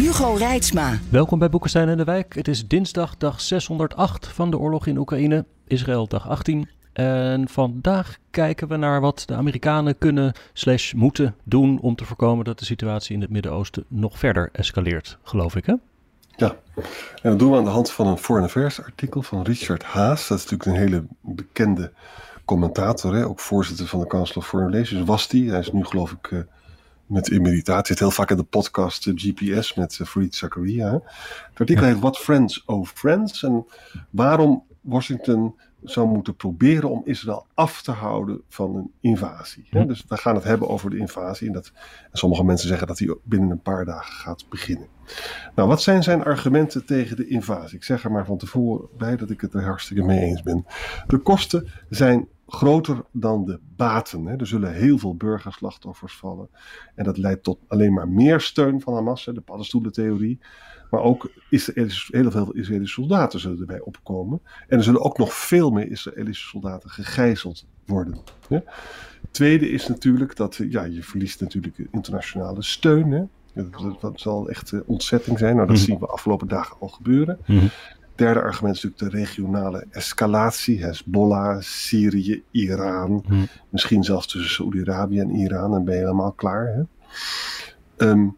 Hugo Reitsma. Welkom bij Boekenstein en de Wijk. Het is dinsdag dag 608 van de oorlog in Oekraïne, Israël dag 18. En vandaag kijken we naar wat de Amerikanen kunnen slash moeten doen om te voorkomen dat de situatie in het Midden-Oosten nog verder escaleert, geloof ik hè? Ja, en dat doen we aan de hand van een Foreign Affairs artikel van Richard Haas. Dat is natuurlijk een hele bekende commentator, hè? ook voorzitter van de Council of Foreign Relations was die. Hij is nu geloof ik uh, met. Hij zit heel vaak in de podcast uh, GPS met uh, Fareed Zakaria. Het artikel heet What Friends Oh Friends en waarom Washington zou moeten proberen om Israël af te houden van een invasie. Hè? Dus we gaan het hebben over de invasie. En, dat, en sommige mensen zeggen dat die binnen een paar dagen gaat beginnen. Nou, wat zijn zijn argumenten tegen de invasie? Ik zeg er maar van tevoren bij dat ik het er hartstikke mee eens ben. De kosten zijn groter dan de baten. Hè. Er zullen heel veel burgerslachtoffers vallen. En dat leidt tot alleen maar meer steun van Hamas, de paddenstoelentheorie. Maar ook Israëlische, heel veel Israëlische soldaten zullen erbij opkomen. En er zullen ook nog veel meer Israëlische soldaten gegijzeld worden. Hè. Tweede is natuurlijk dat ja, je verliest natuurlijk internationale steun. Hè. Dat, dat, zal echt uh, ontzetting zijn. Nou, dat mm. zien we afgelopen dagen al gebeuren. Mm. Derde argument is natuurlijk de regionale escalatie. Hezbollah, Syrië, Iran. Mm. Misschien zelfs tussen Saoedi-Arabië en Iran. Dan ben je helemaal klaar. Hè? Um,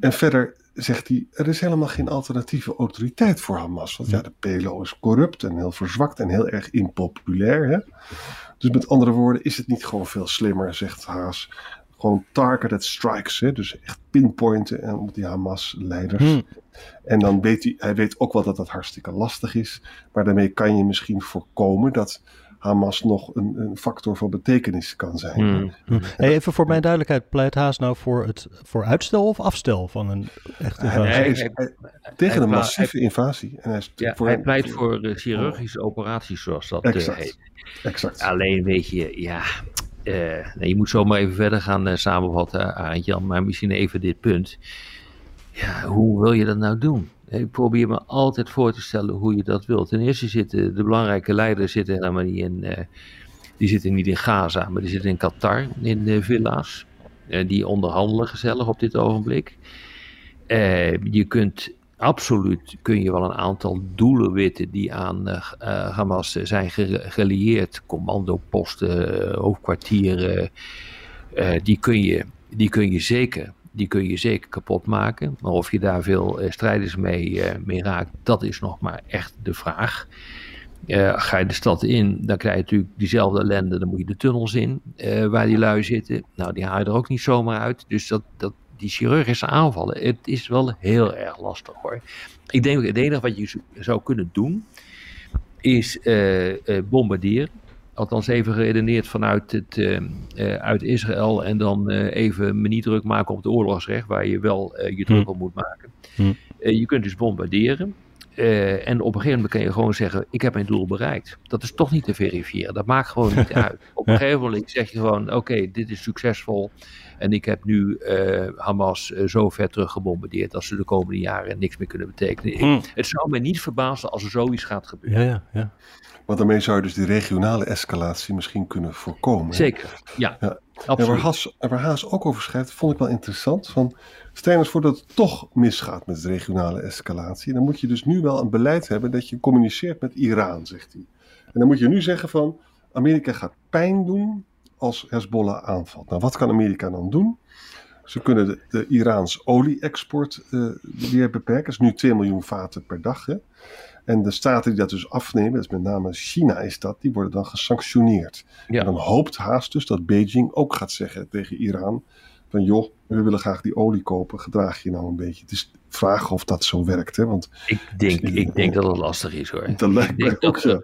en verder zegt hij, er is helemaal geen alternatieve autoriteit voor Hamas. Want ja, de PLO is corrupt en heel verzwakt en heel erg impopulair. Hè? Dus met andere woorden, is het niet gewoon veel slimmer, zegt Haas, gewoon targeted strikes. Hè? Dus echt pinpointen op die Hamas-leiders. Hmm. En dan weet hij, hij weet ook wel dat dat hartstikke lastig is. Maar daarmee kan je misschien voorkomen dat Hamas nog een, een factor van betekenis kan zijn. Hmm. Hmm. Hey, even voor mijn duidelijkheid, pleit Haas nou voor, het, voor uitstel of afstel van een echte invasie? Hij, is, hij, tegen een massieve invasie. En hij, is ja, voor hij pleit voor uh, chirurgische operaties, zoals dat exact, uh, heet. Exact. Alleen weet je, ja, je moet zomaar even verder gaan uh, samenvatten, Arend-Jan, maar misschien even dit punt. Ja, hoe wil je dat nou doen? Ik probeer me altijd voor te stellen hoe je dat wilt. Ten eerste zitten de belangrijke leiders zitten helemaal niet in, die zitten niet in Gaza, maar die zitten in Qatar, in de villa's. die onderhandelen gezellig op dit ogenblik. je kunt absoluut kun je wel een aantal doelenwitten die aan uh, Hamas zijn gelieerd, commandoposten, hoofdkwartieren, uh, die, kun je, die, kun je zeker, die kun je zeker kapot maken. Maar of je daar veel strijders mee, mee raakt, dat is nog maar echt de vraag. ga je de stad in, dan krijg je natuurlijk diezelfde ellende. Dan moet je de tunnels in waar die lui zitten. Nou, die haal je er ook niet zomaar uit. Dus dat, dat, die chirurgische aanvallen, het is wel heel erg lastig hoor. Ik denk dat het enige wat je zou kunnen doen, is uh, uh, bombarderen. Althans even geredeneerd vanuit het, uh, uit Israël en dan even me niet druk maken op het oorlogsrecht, waar je wel je druk op moet maken. Hm. je kunt dus bombarderen. Uh, en op een gegeven moment kan je gewoon zeggen: Ik heb mijn doel bereikt. Dat is toch niet te verifiëren. Dat maakt gewoon niet uit. Op een gegeven moment zeg je gewoon: Oké, okay, dit is succesvol. En ik heb nu uh, Hamas uh, zo ver teruggebombardeerd dat ze de komende jaren niks meer kunnen betekenen. Hmm. Ik, het zou mij niet verbazen als er zoiets gaat gebeuren. Ja, ja, ja. Want daarmee zou je dus die regionale escalatie misschien kunnen voorkomen. Zeker, ja. ja. En waar, Haas, en waar Haas ook over schrijft, vond ik wel interessant. Van, stel eens voor dat het toch misgaat met de regionale escalatie. Dan moet je dus nu wel een beleid hebben dat je communiceert met Iran, zegt hij. En dan moet je nu zeggen van, Amerika gaat pijn doen als Hezbollah aanvalt. Nou, wat kan Amerika dan doen? Ze kunnen de, de Iraans olie-export uh, weer beperken. Dat is nu 2 miljoen vaten per dag. Hè? En de staten die dat dus afnemen, dat is met name China is dat, die worden dan gesanctioneerd. Ja. En dan hoopt haast dus dat Beijing ook gaat zeggen tegen Iran van joh, we willen graag die olie kopen, gedraag je nou een beetje. Het is vragen of dat zo werkt. Hè? Want, ik denk, ik denk dat het lastig is hoor. Dat lijkt mij ook zo.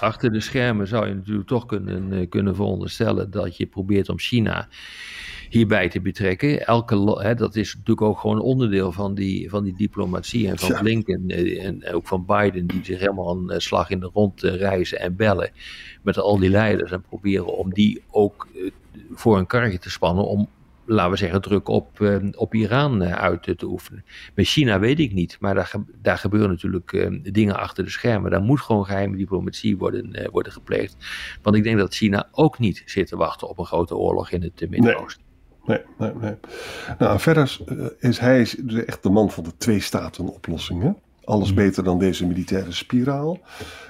Achter de schermen zou je natuurlijk toch kunnen, kunnen veronderstellen dat je probeert om China hierbij te betrekken. Elke, hè, dat is natuurlijk ook gewoon onderdeel van die, van die diplomatie. En van Ja. Blinken eh, en ook van Biden, die zich helemaal een eh, slag in de rond eh, reizen en bellen met al die leiders. En proberen om die ook eh, voor een karretje te spannen. Om, laten we zeggen, druk op, eh, op Iran eh, uit te, oefenen. Met China weet ik niet, maar daar, daar gebeuren natuurlijk eh, dingen achter de schermen. Daar moet gewoon geheime diplomatie worden, worden gepleegd. Want ik denk dat China ook niet zit te wachten op een grote oorlog in het Midden-Oosten. Nee, nee, nee. Nou, verder is hij echt de man van de twee-staten-oplossing. Alles beter dan deze militaire spiraal.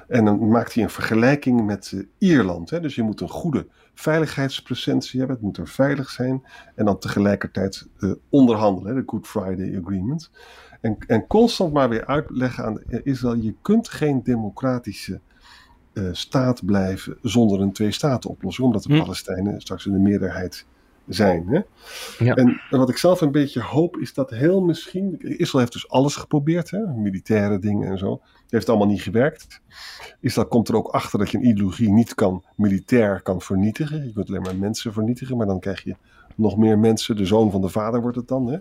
En dan maakt hij een vergelijking met eh, Ierland. Hè? Dus je moet een goede veiligheidspresentie hebben. Het moet er veilig zijn. En dan tegelijkertijd eh, onderhandelen. Hè? De Good Friday Agreement. En, en constant maar weer uitleggen aan de- Israël. Je kunt geen democratische eh, staat blijven zonder een twee-staten-oplossing. Omdat de Hm. Palestijnen straks in de meerderheid zijn. Hè? Ja. En wat ik zelf een beetje hoop is dat heel misschien. Israël heeft dus alles geprobeerd, hè? militaire dingen en zo. Het heeft allemaal niet gewerkt. Israël komt er ook achter dat je een ideologie niet kan militair kan vernietigen. Je kunt alleen maar mensen vernietigen, maar dan krijg je nog meer mensen. De zoon van de vader wordt het dan. Hè?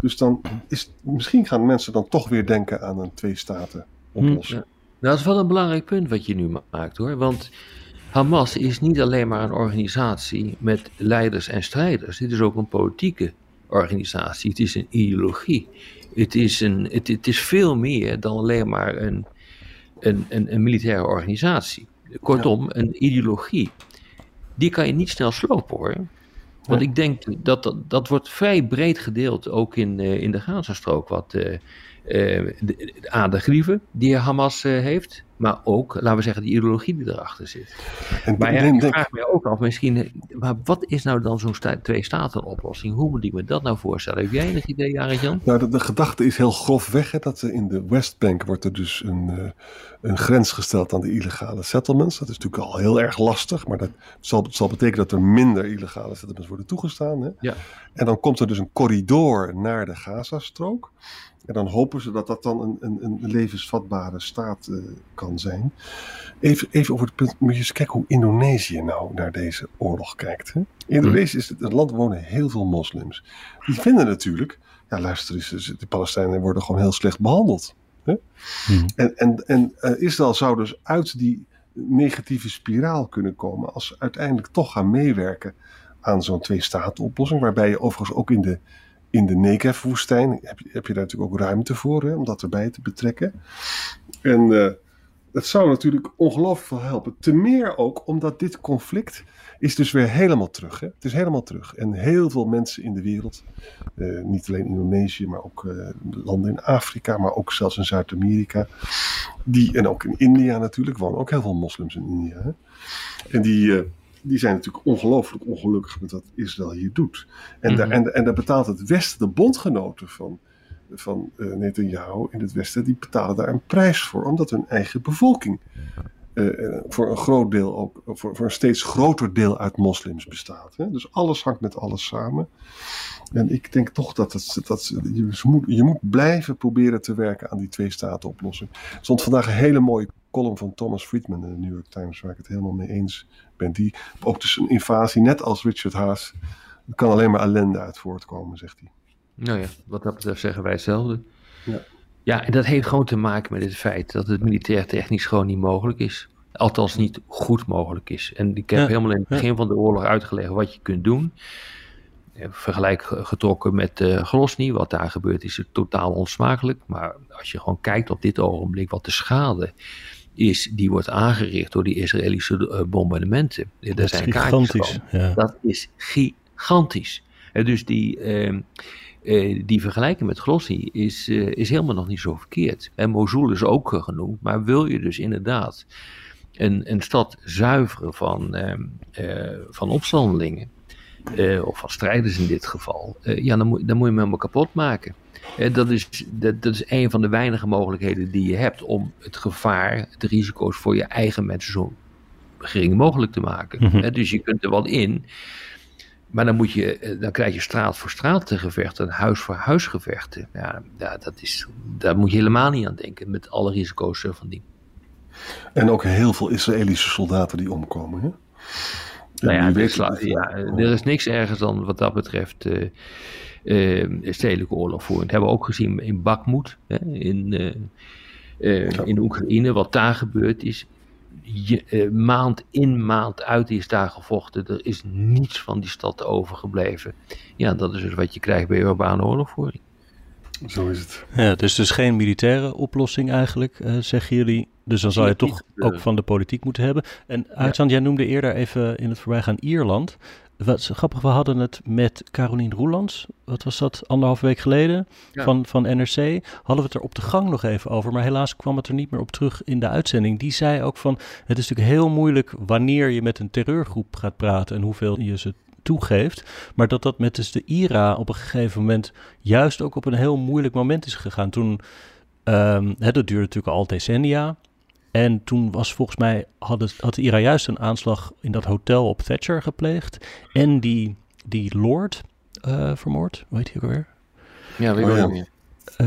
Dus dan is misschien gaan mensen dan toch weer denken aan een twee-staten oplossing. Ja. Nou, dat is wel een belangrijk punt wat je nu ma- maakt hoor. Want Hamas is niet alleen maar een organisatie met leiders en strijders. Dit is ook een politieke organisatie. Het is een ideologie. Het is, een, het, het is veel meer dan alleen maar een, een, een, een militaire organisatie. Kortom, een ideologie. Die kan je niet snel slopen hoor. Want ik denk dat, dat dat wordt vrij breed gedeeld, ook in, eh, in de Gazastrook. Wat, eh, de, aan de grieven die Hamas heeft, maar ook, laten we zeggen, die ideologie die erachter zit. En Maar ja, ik vraag me ook af, misschien, eh, maar wat is nou dan zo'n sta- twee-staten-oplossing? Hoe moet ik me dat nou voorstellen? Heb jij enig idee, Arjan? Nou, de, de gedachte is heel grofweg hè, dat in de Westbank wordt er dus een, eh, een grens gesteld aan de illegale settlements. Dat is natuurlijk al heel erg lastig, maar dat zal, zal betekenen dat er minder illegale settlements worden toegestaan. Hè? Ja. En dan komt er dus een corridor naar de Gazastrook. En dan hopen ze dat dat dan een, een, een levensvatbare staat eh, kan zijn. Even, even over het punt, moet je eens kijken hoe Indonesië nou naar deze oorlog kijkt. Hè? Indonesië is het, het land waar wonen heel veel moslims. Die vinden natuurlijk, ja luister eens, dus de Palestijnen worden gewoon heel slecht behandeld. Hè? Mhm. En, en, en eh, Israël zou dus uit die negatieve spiraal kunnen komen als ze uiteindelijk toch gaan meewerken aan zo'n twee-staten-oplossing. Waarbij je overigens ook in de, in de Negev-woestijn heb, heb je daar natuurlijk ook ruimte voor hè, om dat erbij te betrekken. En eh dat zou natuurlijk ongelooflijk veel helpen. Te meer ook omdat dit conflict is dus weer helemaal terug. Hè? Het is helemaal terug. En heel veel mensen in de wereld, eh, niet alleen Indonesië, maar ook eh, landen in Afrika, maar ook zelfs in Zuid-Amerika, die, en ook in India natuurlijk, wonen ook heel veel moslims in India. Hè? En die, die zijn natuurlijk ongelooflijk ongelukkig met wat Israël hier doet. En, daar, Mhm. en, en daar betaalt het Westen, de bondgenoten van, van eh Netanyahu in het Westen, die betalen daar een prijs voor, omdat hun eigen bevolking eh, eh, voor een groot deel ook, voor, voor een steeds groter deel uit moslims bestaat. Hè? Dus alles hangt met alles samen. En ik denk toch dat, het, dat je, moet, je moet blijven proberen te werken aan die twee-staten-oplossing. Er stond vandaag een hele mooie column van Thomas Friedman in de New York Times, waar ik het helemaal mee eens ben. Die ook dus een invasie, net als Richard Haas, er kan alleen maar ellende uit voortkomen, zegt hij. Nou ja, wat dat betreft zeggen wij hetzelfde. Ja. Ja, en dat heeft gewoon te maken met het feit dat het militair technisch gewoon niet mogelijk is. Althans niet goed mogelijk is. En ik heb Ja, helemaal in het ja. begin van de oorlog uitgelegd wat je kunt doen. Eh, Vergelijk ge- getrokken met eh Grozny, wat daar gebeurt is totaal onsmakelijk. Maar als je gewoon kijkt op dit ogenblik wat de schade is, die wordt aangericht door die Israëlische eh, bombardementen. Er Dat is zijn gigantisch. Ja. Dat is gigantisch. En dus die, ehm, eh, die vergelijking met Grozny is, eh, is helemaal nog niet zo verkeerd. En Mosul is ook eh, genoemd, maar wil je dus inderdaad een, een stad zuiveren van, ehm, eh, van opstandelingen, eh, of van strijders in dit geval, eh, ja, dan moet, dan moet je hem helemaal kapot maken. Eh, dat, is, dat, dat is een van de weinige mogelijkheden die je hebt om het gevaar, de risico's voor je eigen mensen zo gering mogelijk te maken. Mhm. Dus je kunt er wel in, maar dan, moet je, eh, dan krijg je straat voor straat gevechten, huis voor huis gevechten. Ja, ja, dat is, daar moet je helemaal niet aan denken, met alle risico's eh, van die. En ook heel veel Israëlische soldaten die omkomen. Hè? Nou ja, er weet ja, er is niks ergens dan wat dat betreft eh eh, stedelijke oorlog voeren. Dat hebben we ook gezien in Bakhmut, hè, in, eh, Ja. in Oekraïne, wat daar gebeurd is. Je, maand in, maand uit is daar gevochten. Er is niets van die stad overgebleven. Ja, dat is dus wat je krijgt bij urbane oorlogvoering. Zo is het. Ja, dus dus geen militaire oplossing eigenlijk, eh, zeggen jullie. Dus dan zou je toch gebeuren. ook van de politiek moeten hebben. En Uitzand, jij noemde eerder even in het voorbijgaan Ierland. Wat is grappig, we hadden het met Carolien Roelands. Wat was dat, anderhalf week geleden? Ja. Van, van NRC. Hadden we het er op de gang nog even over. Maar helaas kwam het er niet meer op terug in de uitzending. Die zei ook van, het is natuurlijk heel moeilijk wanneer je met een terreurgroep gaat praten. En hoeveel je ze toegeeft. Maar dat dat met dus de IRA op een gegeven moment juist ook op een heel moeilijk moment is gegaan. Toen, ehm, hè, dat duurde natuurlijk al decennia. En toen was volgens mij, had, het, had de IRA juist een aanslag in dat hotel op Thatcher gepleegd. En die, die Lord eh, vermoord, heet hij ook alweer? Ja, weet Oh, ja. Eh,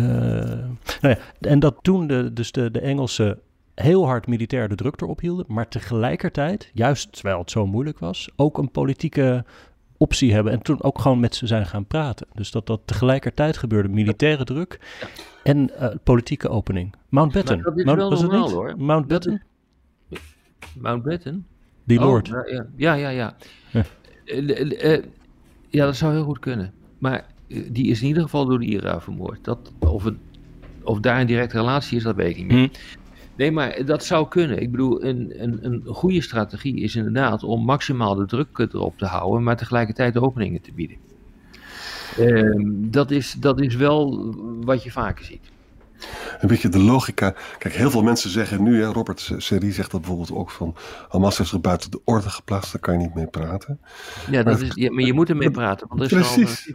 nou ja, en dat toen de, dus de, de Engelsen heel hard militair de druk erop hielden, maar tegelijkertijd, juist terwijl het zo moeilijk was, ook een politieke optie hebben en toen ook gewoon met ze zijn gaan praten. Dus dat dat tegelijkertijd gebeurde, militaire druk en eh, politieke opening. Mountbatten, dat is Mount, wel was het niet? hoor. Mountbatten, Mountbatten? die Oh, lord. ja, ja, ja. ja, ja. Ja. Eh, eh, ja, dat zou heel goed kunnen. Maar die is in ieder geval door de IRA vermoord. Dat, of, het, of daar een directe relatie is, dat weet ik niet meer. Nee, maar dat zou kunnen. Ik bedoel, een, een, een goede strategie is inderdaad om maximaal de druk erop te houden, maar tegelijkertijd openingen te bieden. Ehm, dat, is, dat is wel wat je vaker ziet. Een beetje de logica. Kijk, heel veel mensen zeggen nu, hè, Robert Serie zegt dat bijvoorbeeld ook van Hamas is er buiten de orde geplaatst, daar kan je niet mee praten. Ja, dat is, ja, maar je moet ermee praten. Want er is Precies.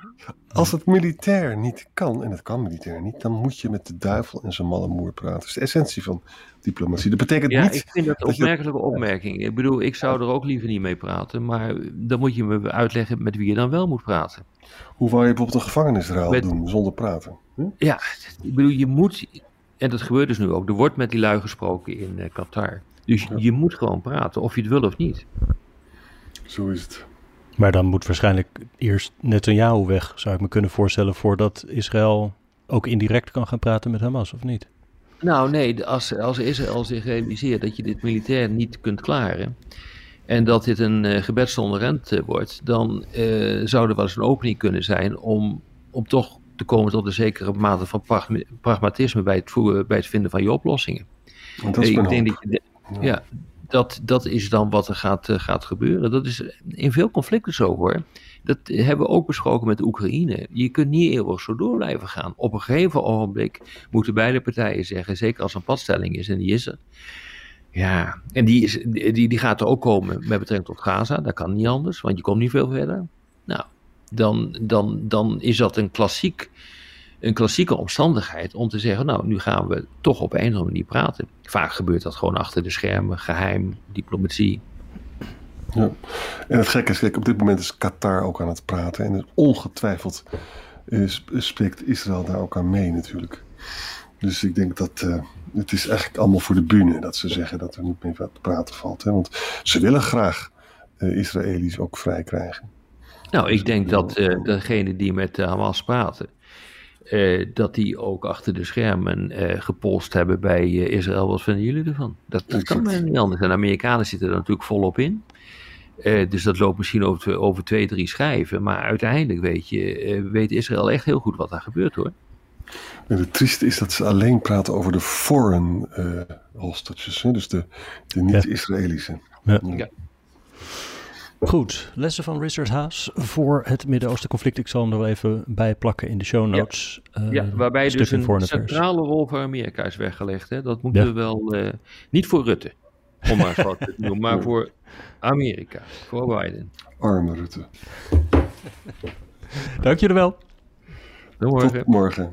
Als het militair niet kan, en het kan militair niet, dan moet je met de duivel en zijn malle moer praten. Dat is de essentie van diplomatie. Dat betekent Ja, niet. ik vind dat een dat opmerkelijke opmerking. Ik bedoel, ik zou er ook liever niet mee praten, maar dan moet je me uitleggen met wie je dan wel moet praten. Hoe wou je bijvoorbeeld een gevangenisruil Met- doen zonder praten? Hm? Ja, ik bedoel, je moet, en dat gebeurt dus nu ook, er wordt met die lui gesproken in eh, Qatar. Dus Ja. je moet gewoon praten, of je het wil of niet. Zo is het. Maar dan moet waarschijnlijk eerst Netanyahu weg, zou ik me kunnen voorstellen, voordat Israël ook indirect kan gaan praten met Hamas, of niet? Nou nee, als, als Israël zich realiseert dat je dit militair niet kunt klaren en dat dit een eh, gebed zonder rent eh, wordt, dan eh, zou er wel eens een opening kunnen zijn om, om toch te komen tot een zekere mate van pragma- pragmatisme bij het, voeren, bij het vinden van je oplossingen. Want dat is ik denk dat je, ja, dat, dat is dan wat er gaat, eh, gaat gebeuren. Dat is in veel conflicten zo hoor. Dat hebben we ook besproken met de Oekraïne. Je kunt niet eeuwig zo door blijven gaan. Op een gegeven ogenblik moeten beide partijen zeggen, zeker als er een padstelling is, en die is er. Ja, en die, is, die, die gaat er ook komen met betrekking tot Gaza. Dat kan niet anders, want je komt niet veel verder. Nou, dan, dan, dan is dat een, klassiek, een klassieke omstandigheid om te zeggen, nou, nu gaan we toch op een of andere manier praten. Vaak gebeurt dat gewoon achter de schermen, geheim, diplomatie. Ja. En het gekke is, kijk, op dit moment is Qatar ook aan het praten. En ongetwijfeld sp- spreekt Israël daar ook aan mee natuurlijk. Dus ik denk dat eh, het is eigenlijk allemaal voor de bühne dat ze zeggen dat er niet meer te praten valt. Hè? Want ze willen graag eh Israëli's ook vrij krijgen. Nou, ik denk dat eh degene die met eh, Hamas praten, eh, dat die ook achter de schermen eh gepolst hebben bij eh, Israël. Wat vinden jullie ervan? Dat, dat kan bijna niet anders. En de Amerikanen zitten er natuurlijk volop in. Eh, dus dat loopt misschien over, twee- over twee, drie schijven. Maar uiteindelijk weet, je, eh, weet Israël echt heel goed wat daar gebeurt hoor. En het trieste is dat ze alleen praten over de foreign eh hostages. Hè? Dus de, de niet-Israëlische. Ja. Ja. Goed, lessen van Richard Haas voor het Midden-Oosten conflict. Ik zal hem er wel even bij plakken in de show notes. Eh, Ja, waarbij dus een Foreign Affairs. centrale rol voor Amerika is weggelegd. Hè? Dat moeten Ja. we wel, eh, niet voor Rutte, om maar wat te doen, maar voor Amerika, voor Biden. Arme Rutte. Dank jullie wel. Tot morgen. Tot morgen.